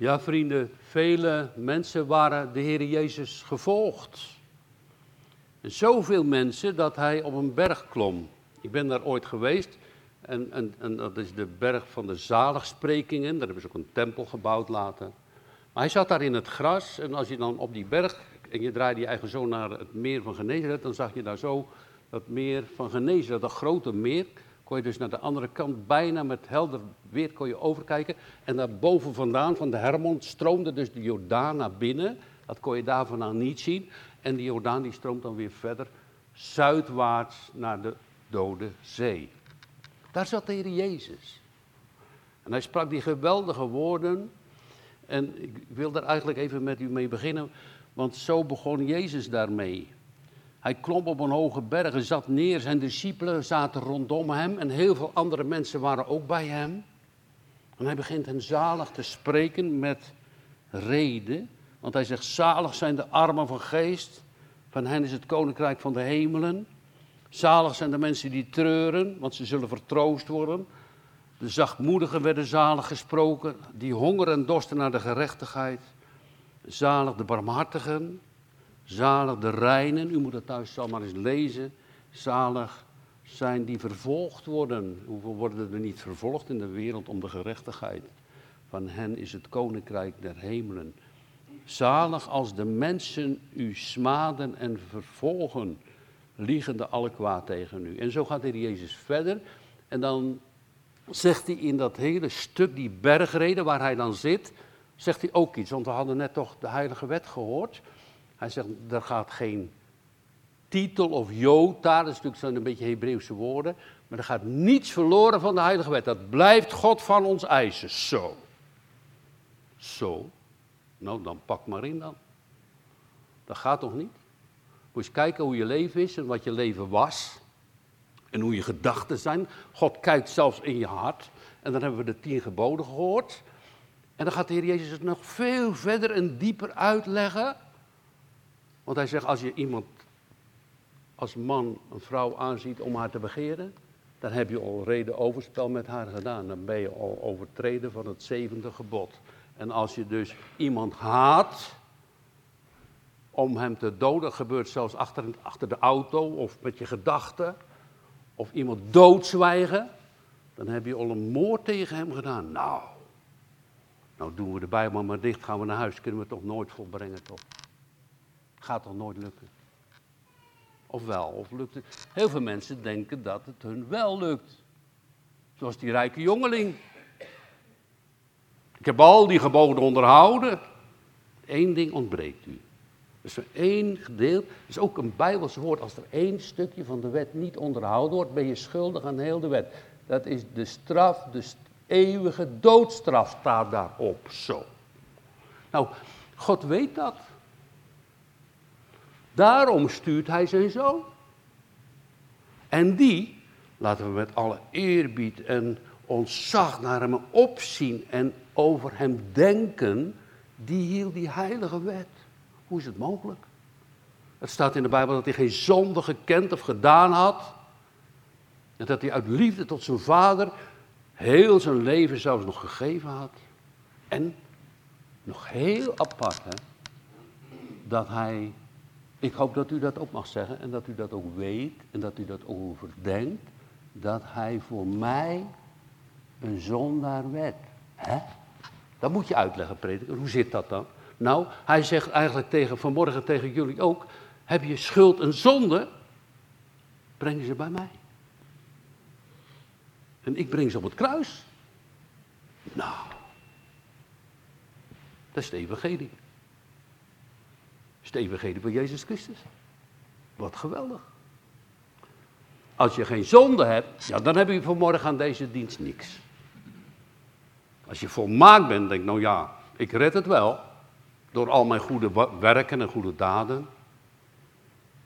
Ja, vrienden, vele mensen waren de Heer Jezus gevolgd. En zoveel mensen dat hij op een berg klom. Ik ben daar ooit geweest. En, en, en dat is de berg van de zaligsprekingen. Daar hebben ze ook een tempel gebouwd later. Maar hij zat daar in het gras. En als je dan op die berg. en je draaide je eigen zo naar het meer van Genezeret. dan zag je daar zo dat meer van Genezeret, dat grote meer. Kon je dus naar de andere kant bijna met helder weer kon je overkijken. En daar boven vandaan, van de Hermon, stroomde dus de Jordaan naar binnen. Dat kon je daar vandaan niet zien. En die Jordaan die stroomt dan weer verder zuidwaarts naar de Dode Zee. Daar zat de Jezus. En hij sprak die geweldige woorden. En ik wil daar eigenlijk even met u mee beginnen, want zo begon Jezus daarmee. Hij klom op een hoge berg en zat neer. Zijn discipelen zaten rondom hem en heel veel andere mensen waren ook bij hem. En hij begint hen zalig te spreken met reden. Want hij zegt, zalig zijn de armen van geest. Van hen is het koninkrijk van de hemelen. Zalig zijn de mensen die treuren, want ze zullen vertroost worden. De zachtmoedigen werden zalig gesproken, die honger en dorsten naar de gerechtigheid. Zalig de barmhartigen, zalig de reinen, u moet het thuis allemaal eens lezen. Zalig zijn die vervolgd worden. Hoeveel worden er niet vervolgd in de wereld om de gerechtigheid? Van hen is het koninkrijk der hemelen. Zalig als de mensen u smaden en vervolgen liegende alle kwaad tegen u. En zo gaat de Jezus verder. En dan zegt hij in dat hele stuk, die bergreden waar hij dan zit, zegt hij ook iets. Want we hadden net toch de heilige wet gehoord. Hij zegt, er gaat geen titel of jota, dat is natuurlijk zo'n beetje Hebreeuwse woorden. Maar er gaat niets verloren van de heilige wet. Dat blijft God van ons eisen. Zo. Zo. Nou, dan pak maar in dan. Dat gaat toch niet? Moet kijken hoe je leven is en wat je leven was. En hoe je gedachten zijn. God kijkt zelfs in je hart. En dan hebben we de tien geboden gehoord. En dan gaat de Heer Jezus het nog veel verder en dieper uitleggen. Want hij zegt, als je iemand als man een vrouw aanziet om haar te begeren, dan heb je al reden overspel met haar gedaan. Dan ben je al overtreden van het zevende gebod. En als je dus iemand haat, om hem te doden. gebeurt zelfs achter, achter de auto of met je gedachten. Of iemand doodzwijgen. Dan heb je al een moord tegen hem gedaan. Nou, nou doen we de Bijbel maar dicht, gaan we naar huis. Kunnen we toch nooit volbrengen, toch? Gaat toch nooit lukken? Of wel, of lukt het? Heel veel mensen denken dat het hun wel lukt. Zoals die rijke jongeling. Ik heb al die geboden onderhouden. Eén ding ontbreekt u. Dus er één gedeelte, is ook een Bijbels woord. Als er één stukje van de wet niet onderhouden wordt, ben je schuldig aan heel de wet. Dat is de straf, de eeuwige doodstraf staat daarop. Zo. Nou, God weet dat. Daarom stuurt hij zijn zoon. En die, laten we met alle eerbied en ontzag naar hem opzien en over hem denken, die hield die heilige wet. Hoe is het mogelijk? Het staat in de Bijbel dat hij geen zonde gekend of gedaan had. En dat hij uit liefde tot zijn vader heel zijn leven zelfs nog gegeven had. En nog heel apart, hè, dat hij, ik hoop dat u dat ook mag zeggen en dat u dat ook weet en dat u dat ook overdenkt, dat hij voor mij een zondaar werd. Hè? Dat moet je uitleggen, prediker. Hoe zit dat dan? Nou, hij zegt eigenlijk tegen, vanmorgen tegen jullie ook, heb je schuld en zonde, breng ze bij mij. En ik breng ze op het kruis. Nou, dat is de evangelie. Is evangelie van Jezus Christus. Wat geweldig. Als je geen zonde hebt, ja, dan heb je vanmorgen aan deze dienst niks. Als je volmaakt bent, denk nou ja, ik red het wel door al mijn goede werken en goede daden,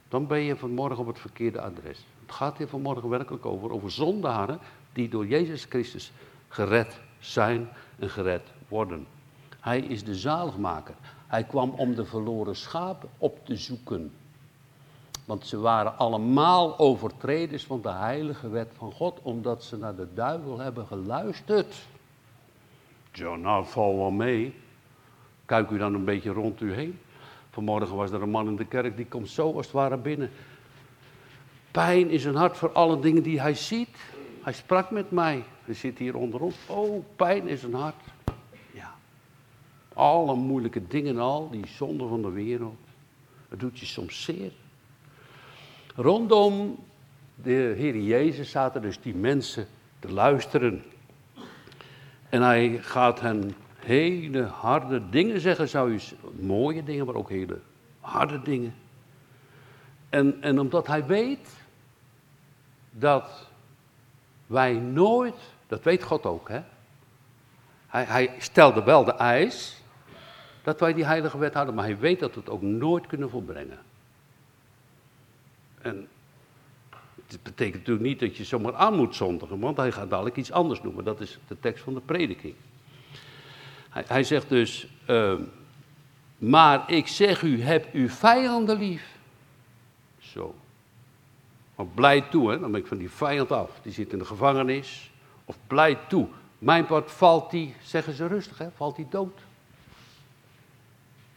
dan ben je vanmorgen op het verkeerde adres. Het gaat hier vanmorgen werkelijk over, over zondaren die door Jezus Christus gered zijn en gered worden. Hij is de zaligmaker. Hij kwam om de verloren schapen op te zoeken. Want ze waren allemaal overtreders van de heilige wet van God, omdat ze naar de duivel hebben geluisterd. Jonah, val wel mee. kijk u dan een beetje rond u heen. Vanmorgen was er een man in de kerk, die komt zo als het ware binnen. Pijn is een hart voor alle dingen die hij ziet. Hij sprak met mij. Hij zit hier onder ons. Oh, pijn is een hart. Alle moeilijke dingen al, die zonde van de wereld. Het doet je soms zeer. Rondom de Heer Jezus zaten dus die mensen te luisteren. En hij gaat hen hele harde dingen zeggen, zou je mooie dingen, maar ook hele harde dingen. En, en omdat hij weet dat wij nooit, dat weet God ook, hè? Hij, hij stelde wel de eis dat wij die heilige wet hadden, maar hij weet dat we het ook nooit kunnen volbrengen. En het betekent natuurlijk niet dat je zomaar aan moet zondigen, want hij gaat dadelijk iets anders noemen. Dat is de tekst van de prediking. Hij, hij zegt dus, uh, maar ik zeg u, heb uw vijanden lief. Zo. Maar blij toe, hè? dan ben ik van die vijand af. Die zit in de gevangenis. Of blij toe. Mijn part valt die, zeggen ze rustig, hè? valt die dood.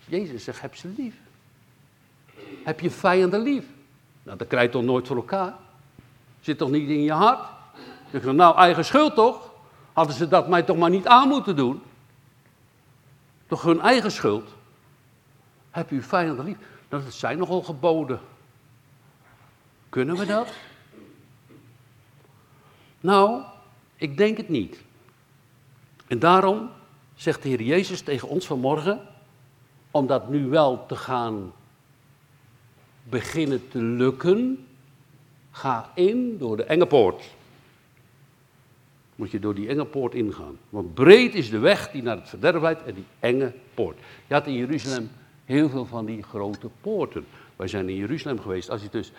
Jezus zegt, heb ze lief. Heb je vijanden lief. Nou, dat krijg je toch nooit voor elkaar. Zit toch niet in je hart? Zeg je, nou, eigen schuld toch? Hadden ze dat mij toch maar niet aan moeten doen? Toch hun eigen schuld? Heb je vijanden lief? Nou, dat zijn nogal geboden. Kunnen we dat? Nou, ik denk het niet. En daarom zegt de Heer Jezus tegen ons vanmorgen, om dat nu wel te gaan beginnen te lukken, ga in door de enge poort. Moet je door die enge poort ingaan. Want breed is de weg die naar het verderf leidt en die enge poort. Je had in Jeruzalem heel veel van die grote poorten. Wij zijn in Jeruzalem geweest. Als je dus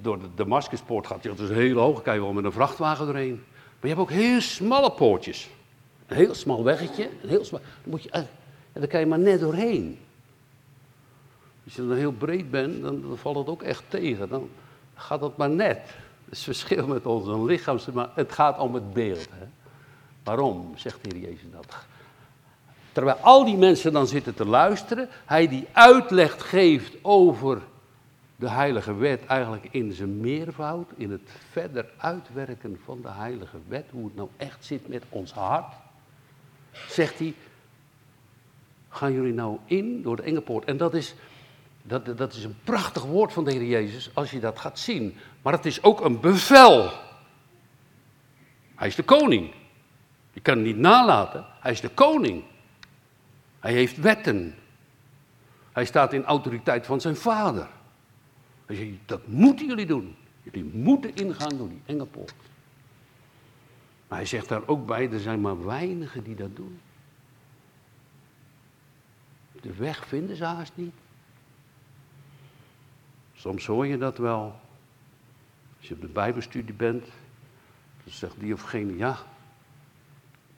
door de Damascuspoort gaat, je gaat dus een hele hoge, kan je wel met een vrachtwagen doorheen. Maar je hebt ook heel smalle poortjes. Een heel smal weggetje, een heel smal, dan moet je, en daar kan je maar net doorheen. Als je dan heel breed bent, dan, dan valt het ook echt tegen. Dan gaat dat maar net. Het is verschil met onze lichaam, maar het gaat om het beeld. Hè? Waarom, zegt de Heer Jezus dat? Terwijl al die mensen dan zitten te luisteren, hij die uitleg geeft over de heilige wet eigenlijk in zijn meervoud, in het verder uitwerken van de heilige wet, hoe het nou echt zit met ons hart, zegt hij, gaan jullie nou in door de enge poort. En dat is, dat, dat is een prachtig woord van de Heer Jezus als je dat gaat zien. Maar het is ook een bevel. Hij is de koning. Je kan het niet nalaten. Hij is de koning. Hij heeft wetten. Hij staat in autoriteit van zijn vader. Dat moeten jullie doen. Jullie moeten ingaan door die enge poort. Maar hij zegt daar ook bij, er zijn maar weinigen die dat doen. De weg vinden ze haast niet. Soms hoor je dat wel. Als je op de Bijbelstudie bent, dan zegt die of geen, ja,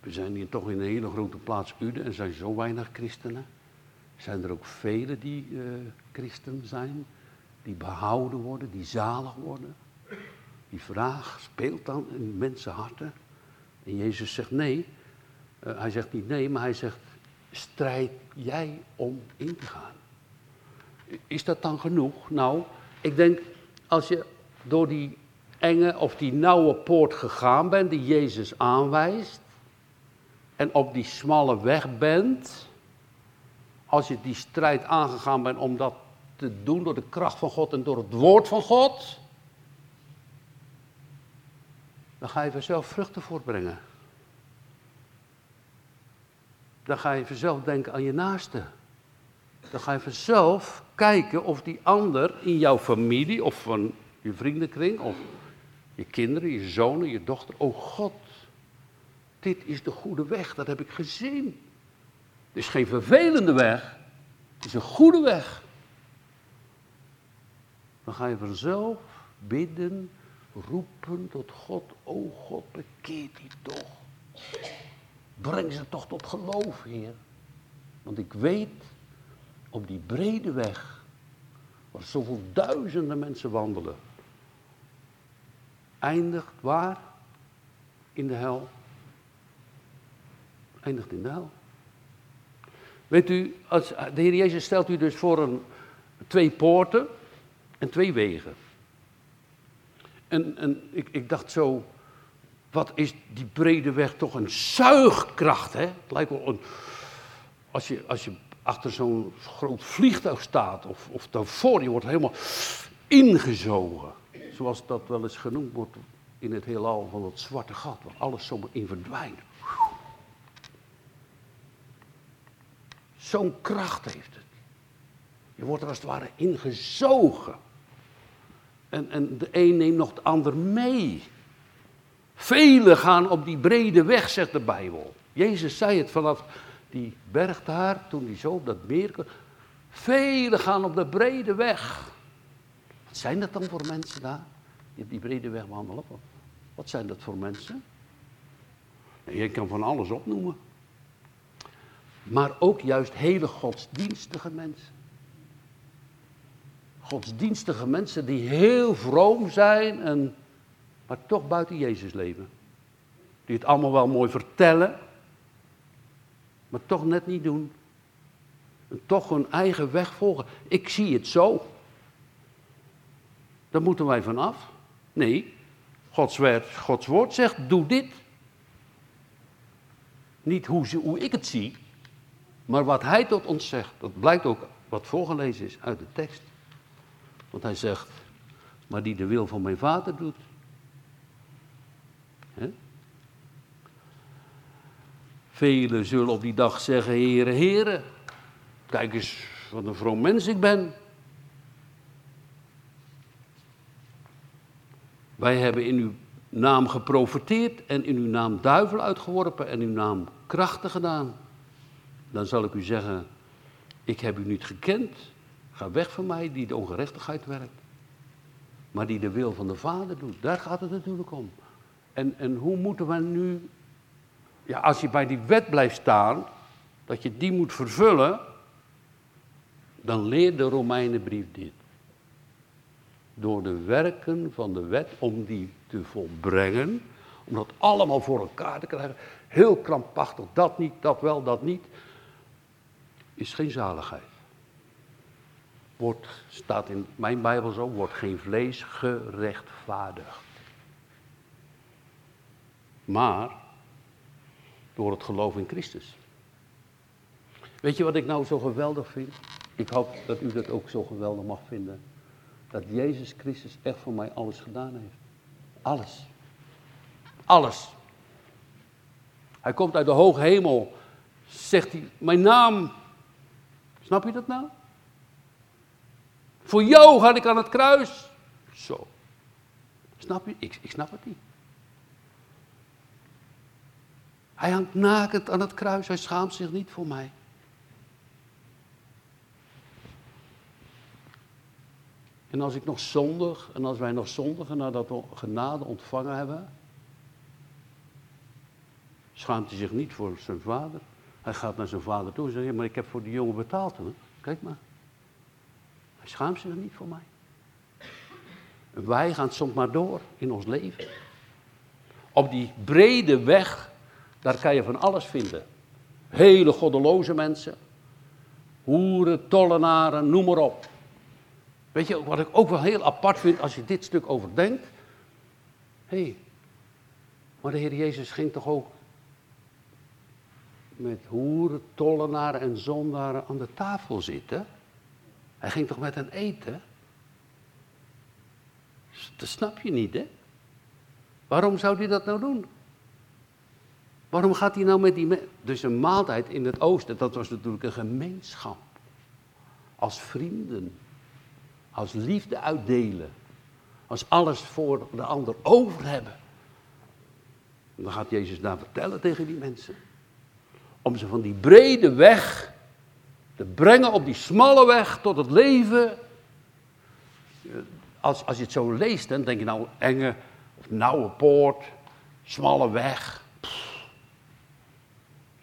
we zijn hier toch in een hele grote plaats Uden en zijn zo weinig christenen. Zijn er ook velen die uh, christen zijn, die behouden worden, die zalig worden? Die vraag speelt dan in mensenharten. En Jezus zegt nee. Uh, hij zegt niet nee, maar hij zegt, strijd jij om in te gaan. Is dat dan genoeg? Nou, ik denk als je door die enge of die nauwe poort gegaan bent die Jezus aanwijst en op die smalle weg bent, als je die strijd aangegaan bent om dat te doen door de kracht van God en door het woord van God, dan ga je vanzelf vruchten voortbrengen. Dan ga je vanzelf denken aan je naaste. Dan ga je vanzelf kijken of die ander in jouw familie of van je vriendenkring of je kinderen, je zonen, je dochter. Oh God, dit is de goede weg, dat heb ik gezien. Het is geen vervelende weg, het is een goede weg. Dan ga je vanzelf bidden, roepen tot God. Oh God, bekeer die toch. Breng ze toch tot geloof, Heer. Want ik weet, op die brede weg, waar zoveel duizenden mensen wandelen, eindigt waar? In de hel. Eindigt in de hel. Weet u, als, de Heer Jezus stelt u dus voor een, twee poorten en twee wegen. En, en ik, ik dacht zo, wat is die brede weg toch een zuigkracht, hè? Het lijkt wel een, als je, als je achter zo'n groot vliegtuig staat, of, of daarvoor, je wordt helemaal ingezogen. Zoals dat wel eens genoemd wordt in het heelal van dat zwarte gat, waar alles zomaar in verdwijnt. Zo'n kracht heeft het. Je wordt er als het ware ingezogen. En, en de een neemt nog de ander mee. Velen gaan op die brede weg, zegt de Bijbel. Jezus zei het vanaf die berg daar, toen hij zo op dat meer kwam. Velen gaan op de brede weg. Wat zijn dat dan voor mensen daar? Die op die brede weg wandelen. Wat zijn dat voor mensen? Je kan van alles opnoemen. Maar ook juist hele godsdienstige mensen. Godsdienstige mensen die heel vroom zijn, en, maar toch buiten Jezus leven. Die het allemaal wel mooi vertellen, maar toch net niet doen. En toch hun eigen weg volgen. Ik zie het zo. Daar moeten wij vanaf. Nee, Gods woord, Gods woord zegt, doe dit. Niet hoe, hoe ik het zie, maar wat hij tot ons zegt. Dat blijkt ook wat voorgelezen is uit de tekst. Want hij zegt, maar die de wil van mijn vader doet. Velen zullen op die dag zeggen, heren, heren, kijk eens wat een vroom mens ik ben. Wij hebben in uw naam geprofiteerd en in uw naam duivel uitgeworpen en in uw naam krachten gedaan. Dan zal ik u zeggen, ik heb u niet gekend. Ga weg van mij die de ongerechtigheid werkt. Maar die de wil van de Vader doet. Daar gaat het natuurlijk om. En, en hoe moeten we nu, ja, als je bij die wet blijft staan, dat je die moet vervullen, dan leert de Romeinenbrief dit door de werken van de wet om die te volbrengen, om dat allemaal voor elkaar te krijgen, heel krampachtig, dat niet, dat wel, dat niet, is geen zaligheid. Wordt, staat in mijn Bijbel zo, wordt geen vlees gerechtvaardigd. Maar door het geloof in Christus. Weet je wat ik nou zo geweldig vind? Ik hoop dat u dat ook zo geweldig mag vinden dat Jezus Christus echt voor mij alles gedaan heeft. Alles. Alles. Hij komt uit de hoge hemel, zegt hij, mijn naam. Snap je dat nou? Voor jou ga ik aan het kruis. Zo. Snap je? Ik, ik snap het niet. Hij hangt nakend aan het kruis, hij schaamt zich niet voor mij. En als ik nog zondig, en als wij nog zondigen nadat we genade ontvangen hebben, schaamt hij zich niet voor zijn vader. Hij gaat naar zijn vader toe en zegt, maar ik heb voor die jongen betaald. Hè? Kijk maar. Hij schaamt zich niet voor mij. Wij gaan soms maar door in ons leven. Op die brede weg, daar kan je van alles vinden. Hele goddeloze mensen, hoeren, tollenaren, noem maar op. Weet je, wat ik ook wel heel apart vind als je dit stuk overdenkt. Hé, hey, maar de Heer Jezus ging toch ook met hoeren, tollenaren en zondaren aan de tafel zitten? Hij ging toch met hen eten? Dat snap je niet, hè? Waarom zou hij dat nou doen? Waarom gaat hij nou met die... Dus een maaltijd in het oosten, dat was natuurlijk een gemeenschap. Als vrienden als liefde uitdelen, als alles voor de ander over hebben. dan gaat Jezus daar vertellen tegen die mensen. Om ze van die brede weg te brengen op die smalle weg tot het leven. Als, als je het zo leest, dan denk je nou enge of nauwe poort, smalle weg.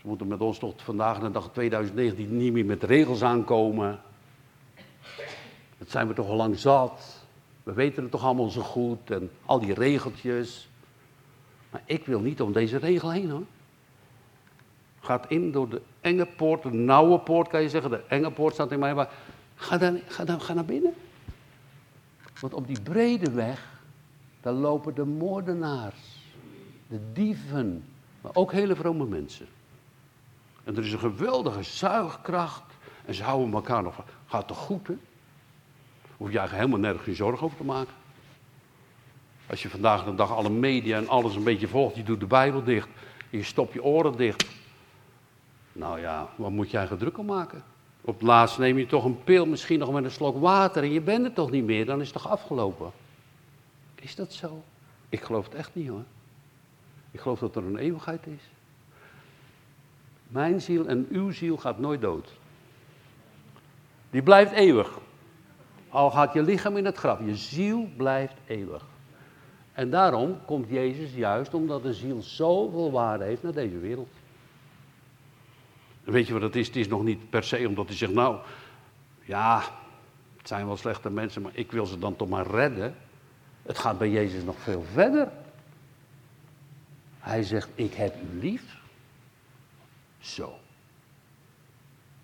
Ze moeten met ons tot vandaag de dag 2019 niet meer met regels aankomen. Dat zijn we toch al lang zat. We weten het toch allemaal zo goed en al die regeltjes. Maar ik wil niet om deze regel heen hoor. Gaat in door de enge poort, de nauwe poort kan je zeggen. De enge poort staat in mij, maar ga, dan, ga, dan, ga naar binnen. Want op die brede weg, daar lopen de moordenaars, de dieven, maar ook hele vrome mensen. En er is een geweldige zuigkracht. En ze houden elkaar nog. Gaat toch goed, hè? Hoef je eigenlijk helemaal nergens geen zorgen over te maken. Als je vandaag de dag alle media en alles een beetje volgt, je doet de Bijbel dicht. Je stopt je oren dicht. Nou ja, wat moet eigenlijk druk om maken? Op het laatst neem je toch een pil, misschien nog met een slok water en je bent er toch niet meer, dan is het toch afgelopen. Is dat zo? Ik geloof het echt niet hoor. Ik geloof dat er een eeuwigheid is. Mijn ziel en uw ziel gaat nooit dood. Die blijft eeuwig. Al gaat je lichaam in het graf, je ziel blijft eeuwig. En daarom komt Jezus juist omdat de ziel zoveel waarde heeft naar deze wereld. weet je wat het is? Het is nog niet per se omdat hij zegt, nou, ja, het zijn wel slechte mensen, maar ik wil ze dan toch maar redden. Het gaat bij Jezus nog veel verder. Hij zegt, ik heb u lief. Zo.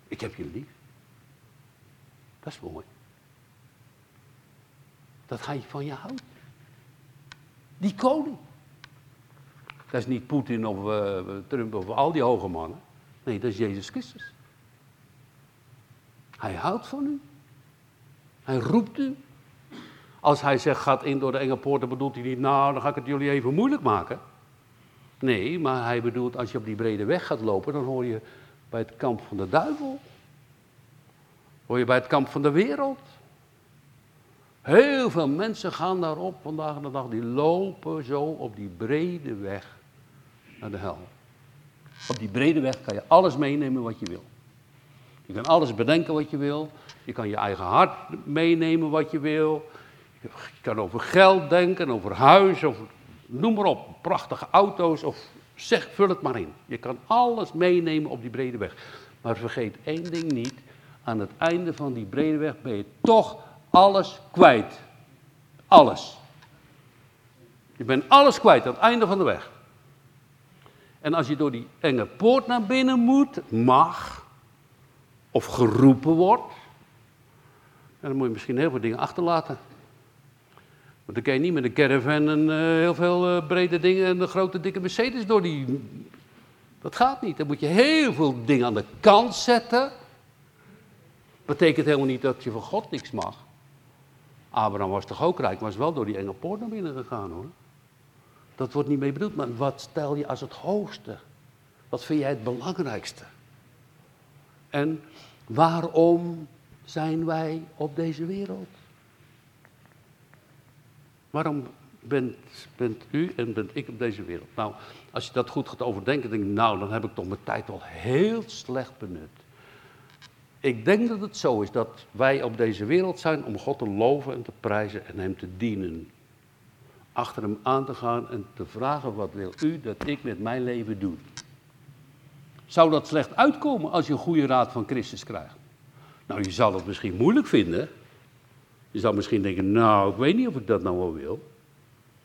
Ik heb je lief. Dat is mooi. Dat hij van je houdt. Die koning. Dat is niet Poetin of uh, Trump of al die hoge mannen. Nee, dat is Jezus Christus. Hij houdt van u. Hij roept u. Als hij zegt, gaat in door de enge poorten, bedoelt hij niet, nou, dan ga ik het jullie even moeilijk maken. Nee, maar hij bedoelt, als je op die brede weg gaat lopen, dan hoor je bij het kamp van de duivel. Hoor je bij het kamp van de wereld. Heel veel mensen gaan daarop vandaag de dag, die lopen zo op die brede weg naar de hel. Op die brede weg kan je alles meenemen wat je wil. Je kan alles bedenken wat je wil. Je kan je eigen hart meenemen wat je wil. Je kan over geld denken, over huis, over noem maar op, prachtige auto's of zeg, vul het maar in. Je kan alles meenemen op die brede weg. Maar vergeet één ding niet, aan het einde van die brede weg ben je toch alles kwijt. Alles. Je bent alles kwijt aan het einde van de weg. En als je door die enge poort naar binnen moet, mag, of geroepen wordt, dan moet je misschien heel veel dingen achterlaten. Want dan kan je niet met een caravan en uh, heel veel uh, brede dingen en een grote dikke Mercedes door die... Dat gaat niet. Dan moet je heel veel dingen aan de kant zetten. Betekent helemaal niet dat je van God niks mag. Abraham was toch ook rijk, maar was wel door die enge poort naar binnen gegaan hoor. Dat wordt niet mee bedoeld, maar wat stel je als het hoogste? Wat vind jij het belangrijkste? En waarom zijn wij op deze wereld? Waarom bent, bent u en bent ik op deze wereld? Nou, als je dat goed gaat overdenken, denk ik, nou, dan heb ik toch mijn tijd wel heel slecht benut. Ik denk dat het zo is dat wij op deze wereld zijn om God te loven en te prijzen en Hem te dienen. Achter Hem aan te gaan en te vragen, wat wil u dat ik met mijn leven doe? Zou dat slecht uitkomen als je een goede raad van Christus krijgt? Nou, je zal het misschien moeilijk vinden, je zou misschien denken, nou, ik weet niet of ik dat nou wel wil.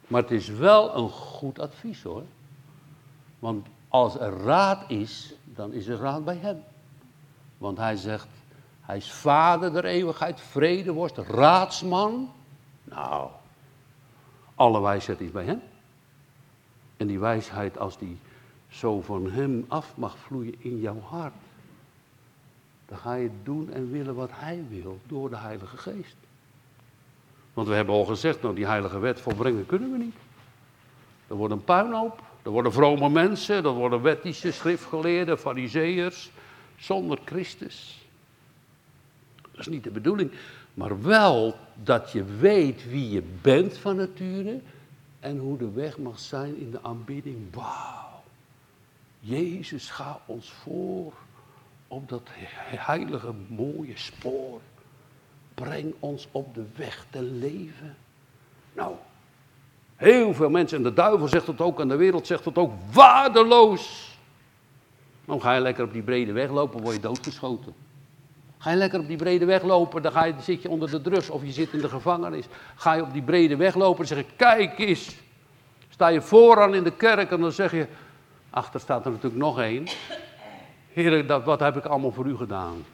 Maar het is wel een goed advies hoor. Want als er raad is, dan is er raad bij hem. Want hij zegt, hij is vader der eeuwigheid, vredeworst, raadsman. Nou, alle wijsheid is bij hem. En die wijsheid, als die zo van hem af mag vloeien in jouw hart, dan ga je doen en willen wat hij wil door de Heilige Geest. Want we hebben al gezegd, nou die heilige wet volbrengen kunnen we niet. Er wordt een puinhoop, er worden vrome mensen, er worden wettische schriftgeleerden, fariseërs, zonder Christus. Dat is niet de bedoeling, maar wel dat je weet wie je bent van nature en hoe de weg mag zijn in de aanbidding. Wauw, Jezus gaat ons voor op dat heilige mooie spoor. Breng ons op de weg te leven. Nou, heel veel mensen, en de duivel zegt het ook, en de wereld zegt het ook, waardeloos. Dan ga je lekker op die brede weg lopen, word je doodgeschoten. Ga je lekker op die brede weg lopen, dan ga je, zit je onder de drugs of je zit in de gevangenis. Ga je op die brede weg lopen en zeg je, kijk eens. Sta je vooraan in de kerk en dan zeg je, achter staat er natuurlijk nog één. Heer, wat heb ik allemaal voor u gedaan?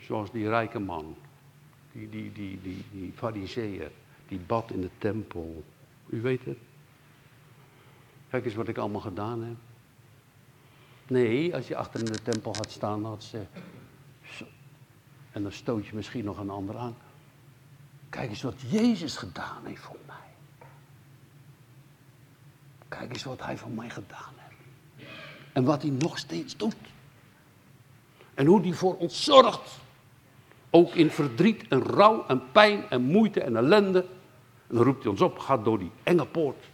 Zoals die rijke man, die, die, die, die, die fariseeër, die bad in de tempel. U weet het. Kijk eens wat ik allemaal gedaan heb. Nee, als je achter in de tempel had staan, had ze. En dan stoot je misschien nog een ander aan. Kijk eens wat Jezus gedaan heeft voor mij. Kijk eens wat hij voor mij gedaan heeft. En wat hij nog steeds doet. En hoe hij voor ons zorgt. Ook in verdriet en rouw en pijn en moeite en ellende. En dan roept hij ons op, gaat door die enge poort.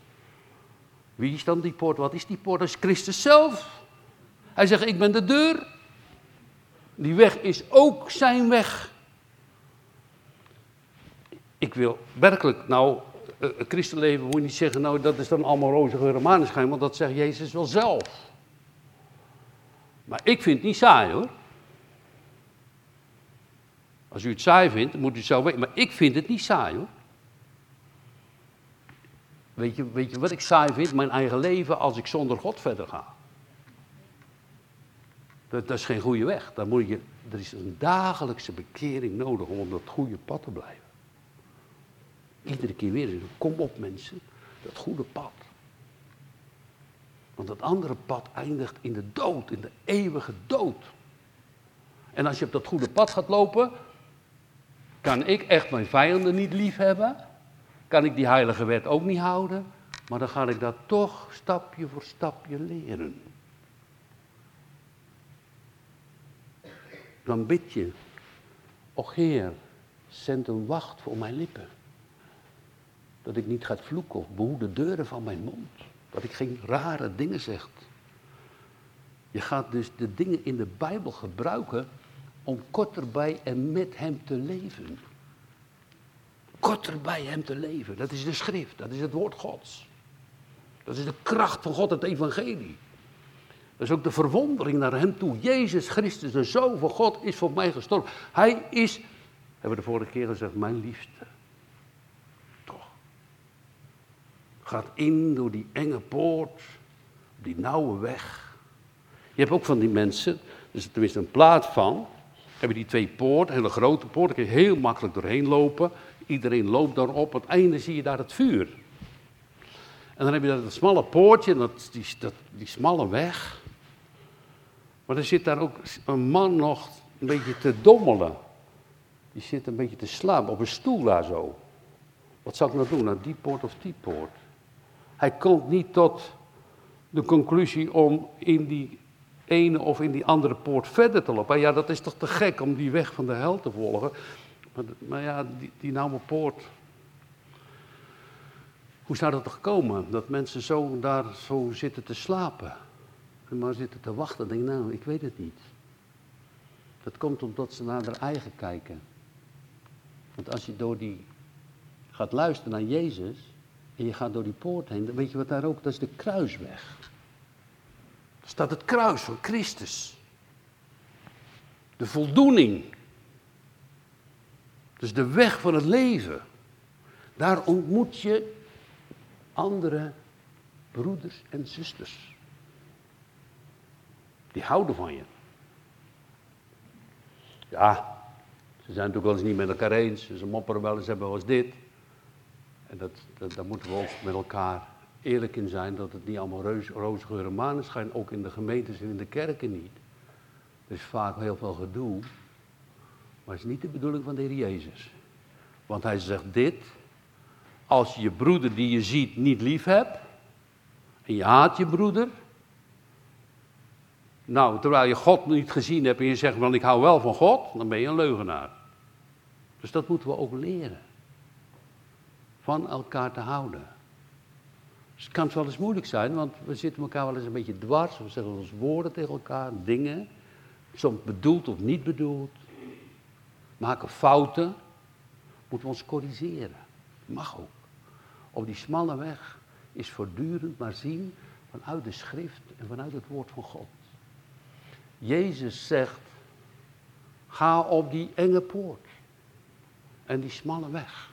Wie is dan die poort? Wat is die poort? Dat is Christus zelf. Hij zegt, ik ben de deur. Die weg is ook zijn weg. Ik wil werkelijk, nou, uh, christenleven moet niet zeggen, nou dat is dan allemaal roze geur en maneschijn, want dat zegt Jezus wel zelf. Maar ik vind het niet saai hoor. Als u het saai vindt, moet u zo weten. Maar ik vind het niet saai hoor. Weet je, weet je wat ik saai vind? Mijn eigen leven als ik zonder God verder ga. Dat, dat is geen goede weg. Dan moet je, er is een dagelijkse bekering nodig om op dat goede pad te blijven. Iedere keer weer. Kom op mensen, dat goede pad. Want dat andere pad eindigt in de dood, in de eeuwige dood. En als je op dat goede pad gaat lopen, kan ik echt mijn vijanden niet lief hebben. Kan ik die heilige wet ook niet houden. Maar dan ga ik dat toch stapje voor stapje leren. Dan bid je, o Heer, zend een wacht voor mijn lippen. Dat ik niet ga vloeken of behoed de deuren van mijn mond. Dat ik geen rare dingen zeg. Je gaat dus de dingen in de Bijbel gebruiken om korter bij en met Hem te leven. Korter bij Hem te leven. Dat is de schrift, dat is het woord Gods. Dat is de kracht van God, het evangelie. Dat is ook de verwondering naar Hem toe. Jezus Christus, de Zoon van God, is voor mij gestorven. Hij is, hebben we de vorige keer gezegd, mijn liefste. Toch. Gaat in door die enge poort, die nauwe weg. Je hebt ook van die mensen, er tenminste een plaat van, heb je die twee poorten, hele grote poort, daar kun je heel makkelijk doorheen lopen. Iedereen loopt daarop, aan het einde zie je daar het vuur. En dan heb je dat smalle poortje, dat, die, dat, die smalle weg. Maar er zit daar ook een man nog een beetje te dommelen. Die zit een beetje te slapen op een stoel daar zo. Wat zou ik nou doen? Nou, die poort of die poort? Hij komt niet tot de conclusie om in die ene of in die andere poort verder te lopen. Ja, dat is toch te gek om die weg van de hel te volgen. Maar, maar ja, die, die nauwe poort. Hoe zou dat toch komen? Dat mensen zo daar zo zitten te slapen. En maar zitten te wachten. Denk nou, ik weet het niet. Dat komt omdat ze naar hun eigen kijken. Want als je door die gaat luisteren naar Jezus en je gaat door die poort heen, dan weet je wat daar ook, dat is de kruisweg staat het kruis van Christus. De voldoening. Dus de weg van het leven. Daar ontmoet je andere broeders en zusters. Die houden van je. Ja, ze zijn natuurlijk wel eens niet met elkaar eens. Ze mopperen wel eens, hebben wel eens dit. En dat, dat, daar moeten we ook met elkaar eerlijk in zijn dat het niet allemaal roze geur en maneschijn, ook in de gemeentes en in de kerken niet. Er is vaak heel veel gedoe, maar het is niet de bedoeling van de Heer Jezus. Want hij zegt dit, als je je broeder die je ziet niet lief hebt, en je haat je broeder, nou, terwijl je God niet gezien hebt en je zegt, wel ik hou wel van God, dan ben je een leugenaar. Dus dat moeten we ook leren. Van elkaar te houden. Dus het kan wel eens moeilijk zijn, want we zitten elkaar wel eens een beetje dwars. We zeggen ons woorden tegen elkaar, dingen. Soms bedoeld of niet bedoeld. Maken fouten. Moeten we ons corrigeren. Mag ook. Op die smalle weg is voortdurend maar zien vanuit de schrift en vanuit het woord van God. Jezus zegt, ga op die enge poort en die smalle weg.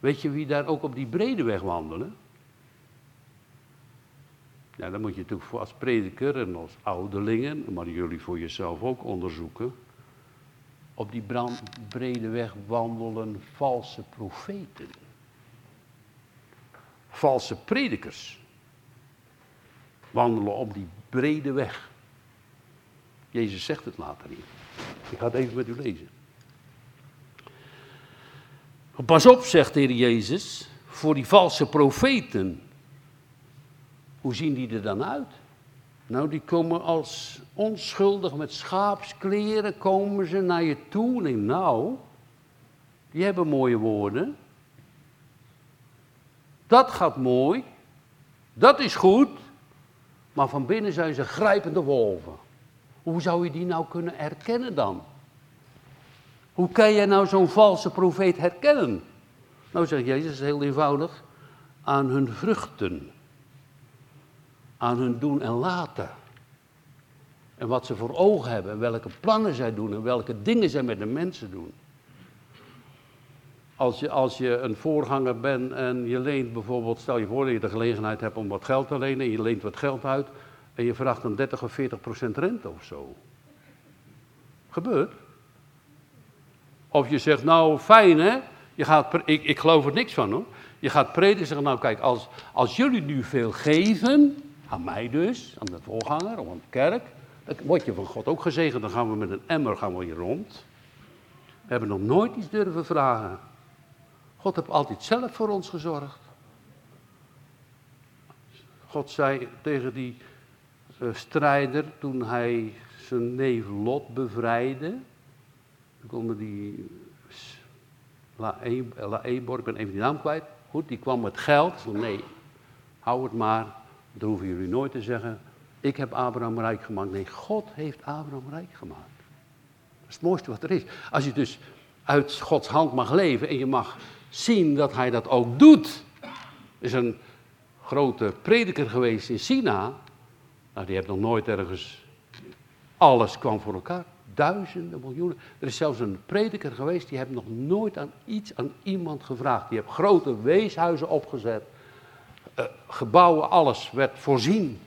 Weet je wie daar ook op die brede weg wandelen? Ja, dan moet je natuurlijk als prediker en als ouderlingen, maar jullie voor jezelf ook onderzoeken. Op die brede weg wandelen valse profeten. Valse predikers. Wandelen op die brede weg. Jezus zegt het later hier. Ik ga het even met u lezen. Pas op, zegt de Heer Jezus, voor die valse profeten. Hoe zien die er dan uit? Nou, die komen als onschuldig met schaapskleren, komen ze naar je toe. En nou, die hebben mooie woorden. Dat gaat mooi. Dat is goed. Maar van binnen zijn ze grijpende wolven. Hoe zou je die nou kunnen herkennen dan? Hoe kan je nou zo'n valse profeet herkennen? Nou zegt Jezus heel eenvoudig, aan hun vruchten, aan hun doen en laten. En wat ze voor ogen hebben, en welke plannen zij doen en welke dingen zij met de mensen doen. Als je, als je een voorganger bent en je leent bijvoorbeeld, stel je voor dat je de gelegenheid hebt om wat geld te lenen en je leent wat geld uit en je vraagt een 30 of 40 procent rente of zo. Gebeurt. Of je zegt, nou fijn hè, je gaat, ik, ik geloof er niks van hoor. Je gaat prediken en zeggen, nou kijk, als, als jullie nu veel geven, aan mij dus, aan de voorganger, of aan de kerk, dan word je van God ook gezegend. Dan gaan we met een emmer gaan we hier rond. We hebben nog nooit iets durven vragen. God heeft altijd zelf voor ons gezorgd. God zei tegen die uh, strijder toen hij zijn neef Lot bevrijdde. Dan konden die Laebor, ik ben even die naam kwijt. Goed, die kwam met geld. Nee, hou het maar. Dat hoeven jullie nooit te zeggen. Ik heb Abraham rijk gemaakt. Nee, God heeft Abraham rijk gemaakt. Dat is het mooiste wat er is. Als je dus uit Gods hand mag leven en je mag zien dat hij dat ook doet. is een grote prediker geweest in China. Nou, die heeft nog nooit ergens. Alles kwam voor elkaar. Duizenden, miljoenen. Er is zelfs een prediker geweest, die heeft nog nooit aan iets aan iemand gevraagd. Die heeft grote weeshuizen opgezet. Uh, gebouwen, alles werd voorzien.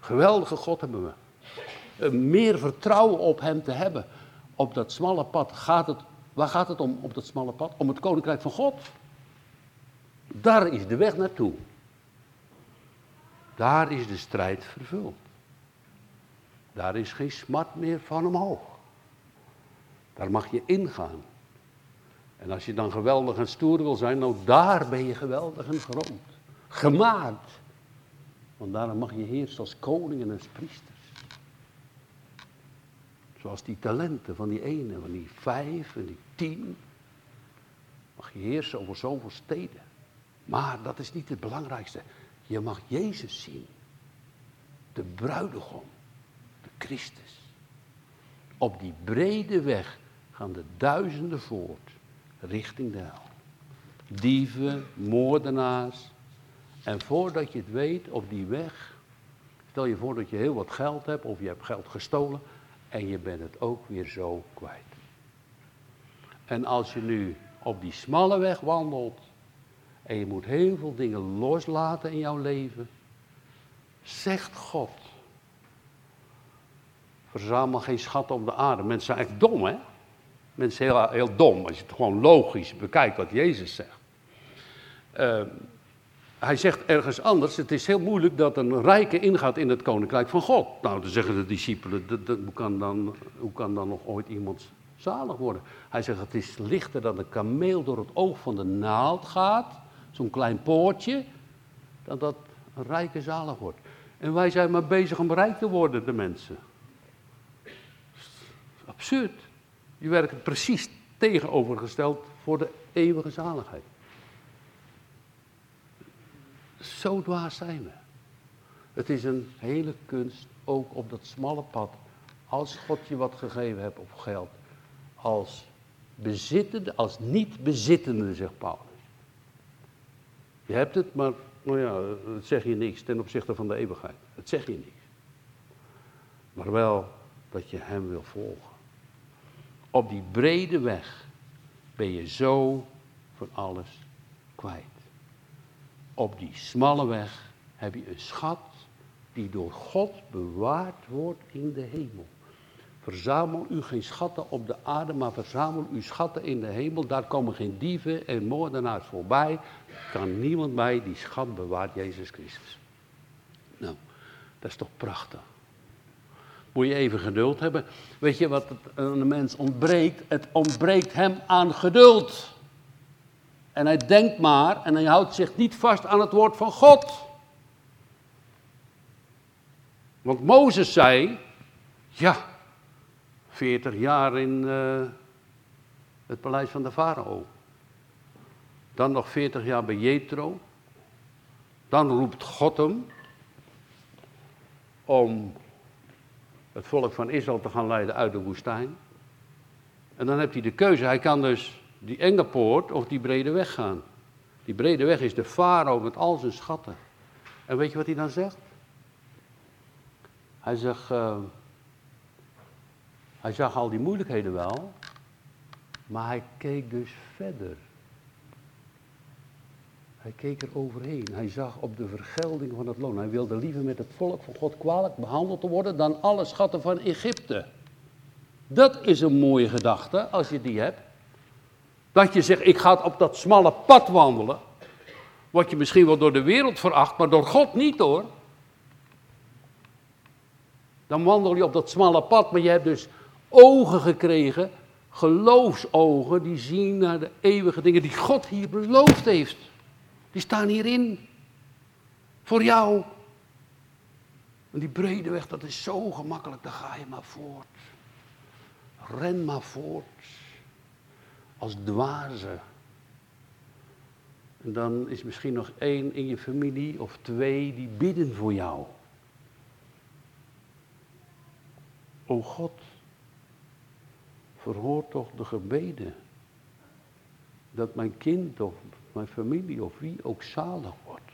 Geweldige God hebben we. Uh, meer vertrouwen op hem te hebben. Op dat smalle pad gaat het. Waar gaat het om op dat smalle pad? Om het koninkrijk van God. Daar is de weg naartoe. Daar is de strijd vervuld. Daar is geen smart meer van omhoog. Daar mag je ingaan. En als je dan geweldig en stoer wil zijn, nou daar ben je geweldig en grond. Gemaakt. Want daarom mag je heersen als koning en als priesters. Zoals die talenten van die ene, van die vijf en die tien. Mag je heersen over zoveel steden. Maar dat is niet het belangrijkste. Je mag Jezus zien. De bruidegom. Christus. Op die brede weg gaan de duizenden voort richting de hel. Dieven, moordenaars. En voordat je het weet, op die weg, stel je voor dat je heel wat geld hebt of je hebt geld gestolen en je bent het ook weer zo kwijt. En als je nu op die smalle weg wandelt en je moet heel veel dingen loslaten in jouw leven, zegt God, verzamel geen schat op de aarde. Mensen zijn echt dom, hè? Mensen zijn heel, heel dom als je het gewoon logisch bekijkt wat Jezus zegt. Uh, hij zegt ergens anders, het is heel moeilijk dat een rijke ingaat in het koninkrijk van God. Nou, dan zeggen de discipelen, hoe, kan dan, hoe kan dan nog ooit iemand zalig worden? Hij zegt, het is lichter dat een kameel door het oog van de naald gaat, zo'n klein poortje, dan dat een rijke zalig wordt. En wij zijn maar bezig om rijk te worden, de mensen. Absurd. Je werkt precies tegenovergesteld voor de eeuwige zaligheid. Zo dwaas zijn we. Het is een hele kunst, ook op dat smalle pad, als God je wat gegeven hebt op geld, als bezittende, als niet bezittende, zegt Paulus. Je hebt het, maar nou ja, het zeg je niks ten opzichte van de eeuwigheid. Het zeg je niks. Maar wel dat je hem wil volgen. Op die brede weg ben je zo van alles kwijt. Op die smalle weg heb je een schat die door God bewaard wordt in de hemel. Verzamel u geen schatten op de aarde, maar verzamel uw schatten in de hemel. Daar komen geen dieven en moordenaars voorbij. Kan niemand bij die schat bewaart Jezus Christus. Nou, dat is toch prachtig. Moet je even geduld hebben. Weet je wat aan een mens ontbreekt? Het ontbreekt hem aan geduld. En hij denkt maar en hij houdt zich niet vast aan het woord van God. Want Mozes zei, ja, 40 jaar in eh, het paleis van de farao. Dan nog 40 jaar bij Jethro. Dan roept God hem om het volk van Israël te gaan leiden uit de woestijn. En dan heeft hij de keuze. Hij kan dus die enge poort of die brede weg gaan. Die brede weg is de farao met al zijn schatten. En weet je wat hij dan zegt? Hij zegt, uh, hij zag al die moeilijkheden wel, maar hij keek dus verder. Hij keek er overheen. Hij zag op de vergelding van het loon. Hij wilde liever met het volk van God kwalijk behandeld worden dan alle schatten van Egypte. Dat is een mooie gedachte als je die hebt. Dat je zegt, ik ga op dat smalle pad wandelen. Word je misschien wel door de wereld veracht, maar door God niet hoor. Dan wandel je op dat smalle pad, maar je hebt dus ogen gekregen, geloofsogen, die zien naar de eeuwige dingen die God hier beloofd heeft. Die staan hierin. Voor jou. En die brede weg, dat is zo gemakkelijk, dan ga je maar voort. Ren maar voort. Als dwaze. En dan is misschien nog één in je familie of twee die bidden voor jou. O God, verhoor toch de gebeden. Dat mijn kind of mijn familie of wie ook zalig wordt.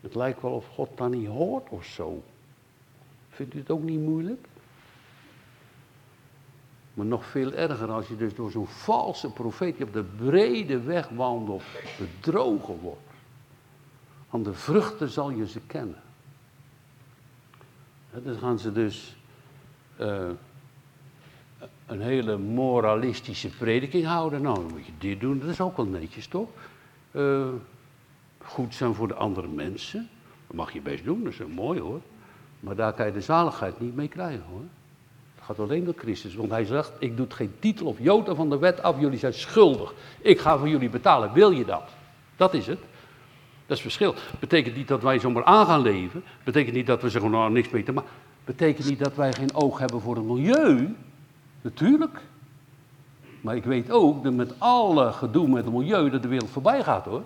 Het lijkt wel of God dan niet hoort of zo. Vindt u het ook niet moeilijk? Maar nog veel erger als je dus door zo'n valse profeet op de brede weg wandelt, bedrogen wordt. Aan de vruchten zal je ze kennen. dan gaan ze dus uh, een hele moralistische prediking houden. Nou, dan moet je dit doen, dat is ook wel netjes, toch? Uh, goed zijn voor de andere mensen, dat mag je best doen, dat is mooi hoor. Maar daar kan je de zaligheid niet mee krijgen hoor. Het gaat alleen door Christus, want hij zegt, ik doe geen titel of jota van de wet af, jullie zijn schuldig. Ik ga voor jullie betalen, wil je dat? Dat is het. Dat is verschil. Betekent niet dat wij zomaar aan gaan leven. Betekent niet dat we zeggen, nou niks meer te maken. Betekent niet dat wij geen oog hebben voor het milieu. Natuurlijk. Maar ik weet ook dat met alle gedoe met het milieu dat de wereld voorbij gaat hoor.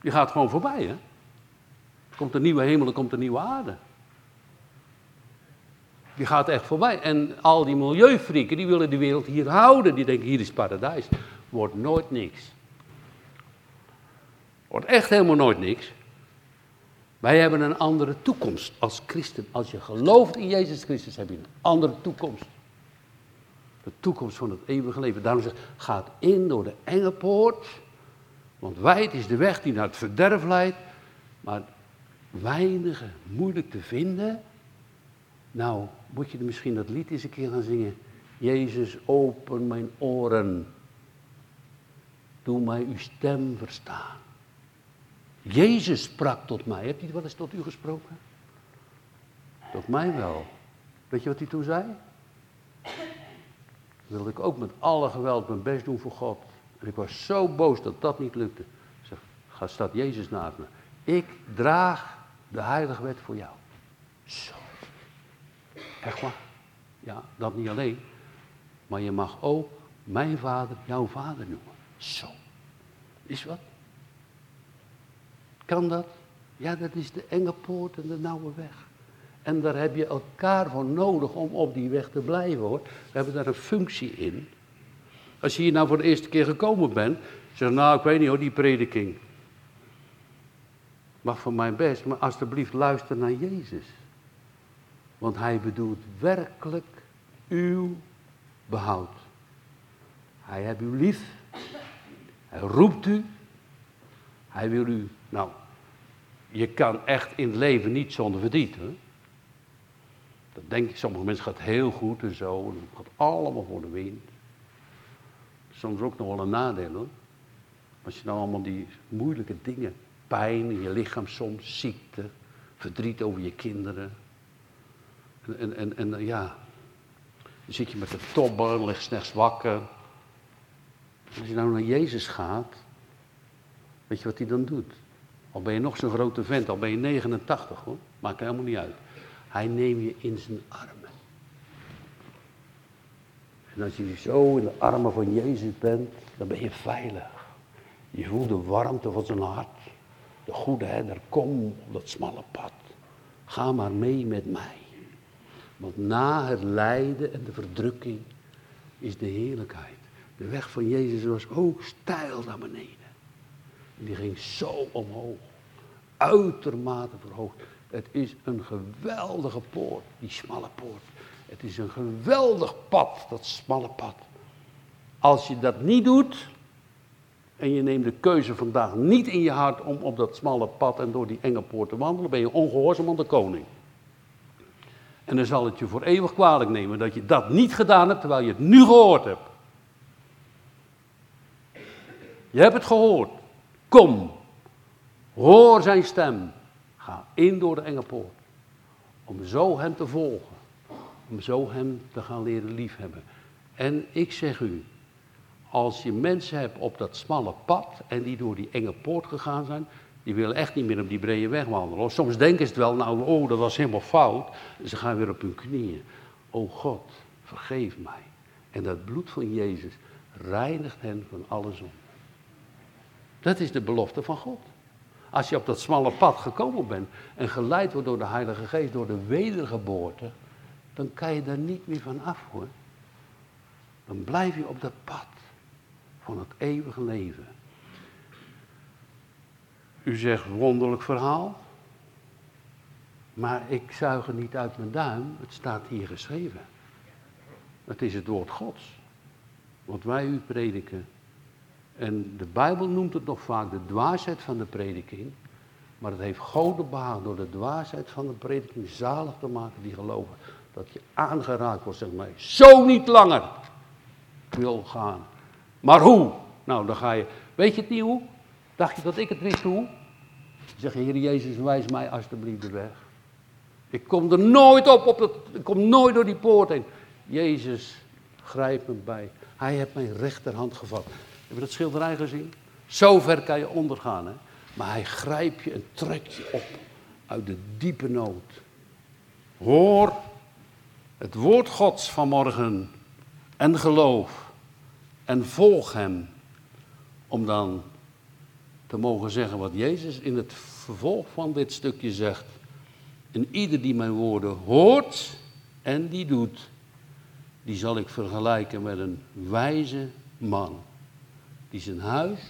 Die gaat gewoon voorbij hè. Komt een nieuwe hemel, er komt een nieuwe aarde. Die gaat echt voorbij. En al die milieufrieken die willen de wereld hier houden. Die denken hier is paradijs. Wordt nooit niks. Wordt echt helemaal nooit niks. Wij hebben een andere toekomst als christen. Als je gelooft in Jezus Christus heb je een andere toekomst. De toekomst van het eeuwige leven. Daarom zegt, gaat in door de enge poort. Want wijd is de weg die naar het verderf leidt. Maar weinig moeilijk te vinden. Nou, moet je misschien dat lied eens een keer gaan zingen. Jezus, open mijn oren. Doe mij uw stem verstaan. Jezus sprak tot mij. Hebt hij wel eens tot u gesproken? Tot mij wel. Weet je wat hij toen zei? Wilde ik ook met alle geweld mijn best doen voor God. En ik was zo boos dat dat niet lukte. Ik zeg, ga staat Jezus naast me. Ik draag de heilige wet voor jou. Zo. Echt waar? Ja, dat niet alleen. Maar je mag ook mijn vader jouw vader noemen. Zo. Is wat? Kan dat? Ja, dat is de enge poort en de nauwe weg. En daar heb je elkaar voor nodig om op die weg te blijven hoor. We hebben daar een functie in. Als je hier nou voor de eerste keer gekomen bent, zeg nou ik weet niet hoor, die prediking. Mag van mijn best, maar alsjeblieft luister naar Jezus. Want hij bedoelt werkelijk uw behoud. Hij heeft u lief. Hij roept u. Hij wil u, nou, je kan echt in het leven niet zonder verdriet. Denk ik, sommige mensen gaat heel goed en zo. En het gaat allemaal voor de wind. Soms ook nog wel een nadeel hoor. Als je nou allemaal die moeilijke dingen, pijn in je lichaam soms, ziekte, verdriet over je kinderen. En, en, en, en ja, dan zit je met de tobber, ligt s'nachts wakker. Als je nou naar Jezus gaat, weet je wat hij dan doet? Al ben je nog zo'n grote vent, al ben je 89 hoor, maakt helemaal niet uit. Hij neemt je in zijn armen. En als je zo in de armen van Jezus bent, dan ben je veilig. Je voelt de warmte van zijn hart. De goede herder, kom op dat smalle pad. Ga maar mee met mij. Want na het lijden en de verdrukking is de heerlijkheid. De weg van Jezus was ook steil naar beneden. En die ging zo omhoog. Uitermate verhoogd. Het is een geweldige poort, die smalle poort. Het is een geweldig pad, dat smalle pad. Als je dat niet doet, en je neemt de keuze vandaag niet in je hart om op dat smalle pad en door die enge poort te wandelen, ben je ongehoorzaam aan de koning. En dan zal het je voor eeuwig kwalijk nemen dat je dat niet gedaan hebt terwijl je het nu gehoord hebt. Je hebt het gehoord. Kom, hoor zijn stem. Ga in door de enge poort. Om zo hem te volgen. Om zo hem te gaan leren liefhebben. En ik zeg u, als je mensen hebt op dat smalle pad en die door die enge poort gegaan zijn, die willen echt niet meer op die brede weg wandelen. Soms denken ze het wel, nou, oh, dat was helemaal fout. Ze gaan weer op hun knieën. O God, vergeef mij. En dat bloed van Jezus reinigt hen van alle zonde. Dat is de belofte van God. Als je op dat smalle pad gekomen bent en geleid wordt door de Heilige Geest, door de wedergeboorte, dan kan je daar niet meer van af hoor. Dan blijf je op dat pad van het eeuwige leven. U zegt wonderlijk verhaal, maar ik zuig het niet uit mijn duim, het staat hier geschreven. Het is het woord Gods, wat wij u prediken. En de Bijbel noemt het nog vaak de dwaasheid van de prediking, maar het heeft God behaagd door de dwaasheid van de prediking zalig te maken die geloven. Dat je aangeraakt wordt, zeg maar, zo niet langer wil gaan. Maar hoe? Nou, dan ga je. Weet je het niet hoe? Dacht je dat ik het wist hoe? Zeg Heer Jezus, wijs mij alsjeblieft de weg. Ik kom er nooit op, op het, ik kom nooit door die poort heen. Jezus, grijp me bij. Hij heeft mijn rechterhand gevat. Heb je dat schilderij gezien? Zo ver kan je ondergaan, hè? Maar hij grijpt je en trekt je op uit de diepe nood. Hoor het woord Gods vanmorgen en geloof en volg Hem. Om dan te mogen zeggen wat Jezus in het vervolg van dit stukje zegt. En ieder die mijn woorden hoort en die doet, die zal ik vergelijken met een wijze man. Die zijn huis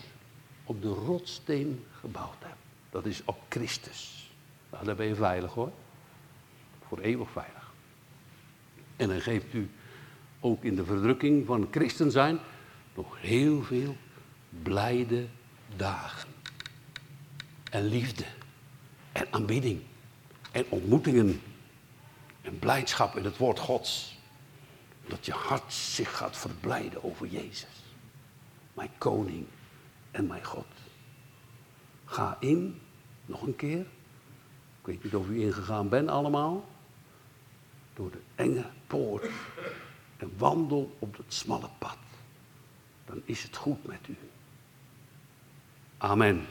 op de rotsteen gebouwd heeft. Dat is op Christus. Nou, daar ben je veilig hoor. Voor eeuwig veilig. En dan geeft u ook in de verdrukking van christen zijn nog heel veel blijde dagen. En liefde. En aanbidding. En ontmoetingen. En blijdschap in het woord Gods. Dat je hart zich gaat verblijden over Jezus. Mijn koning en mijn God. Ga in, nog een keer. Ik weet niet of u ingegaan bent allemaal. Door de enge poort. En wandel op het smalle pad dan is het goed met u. Amen.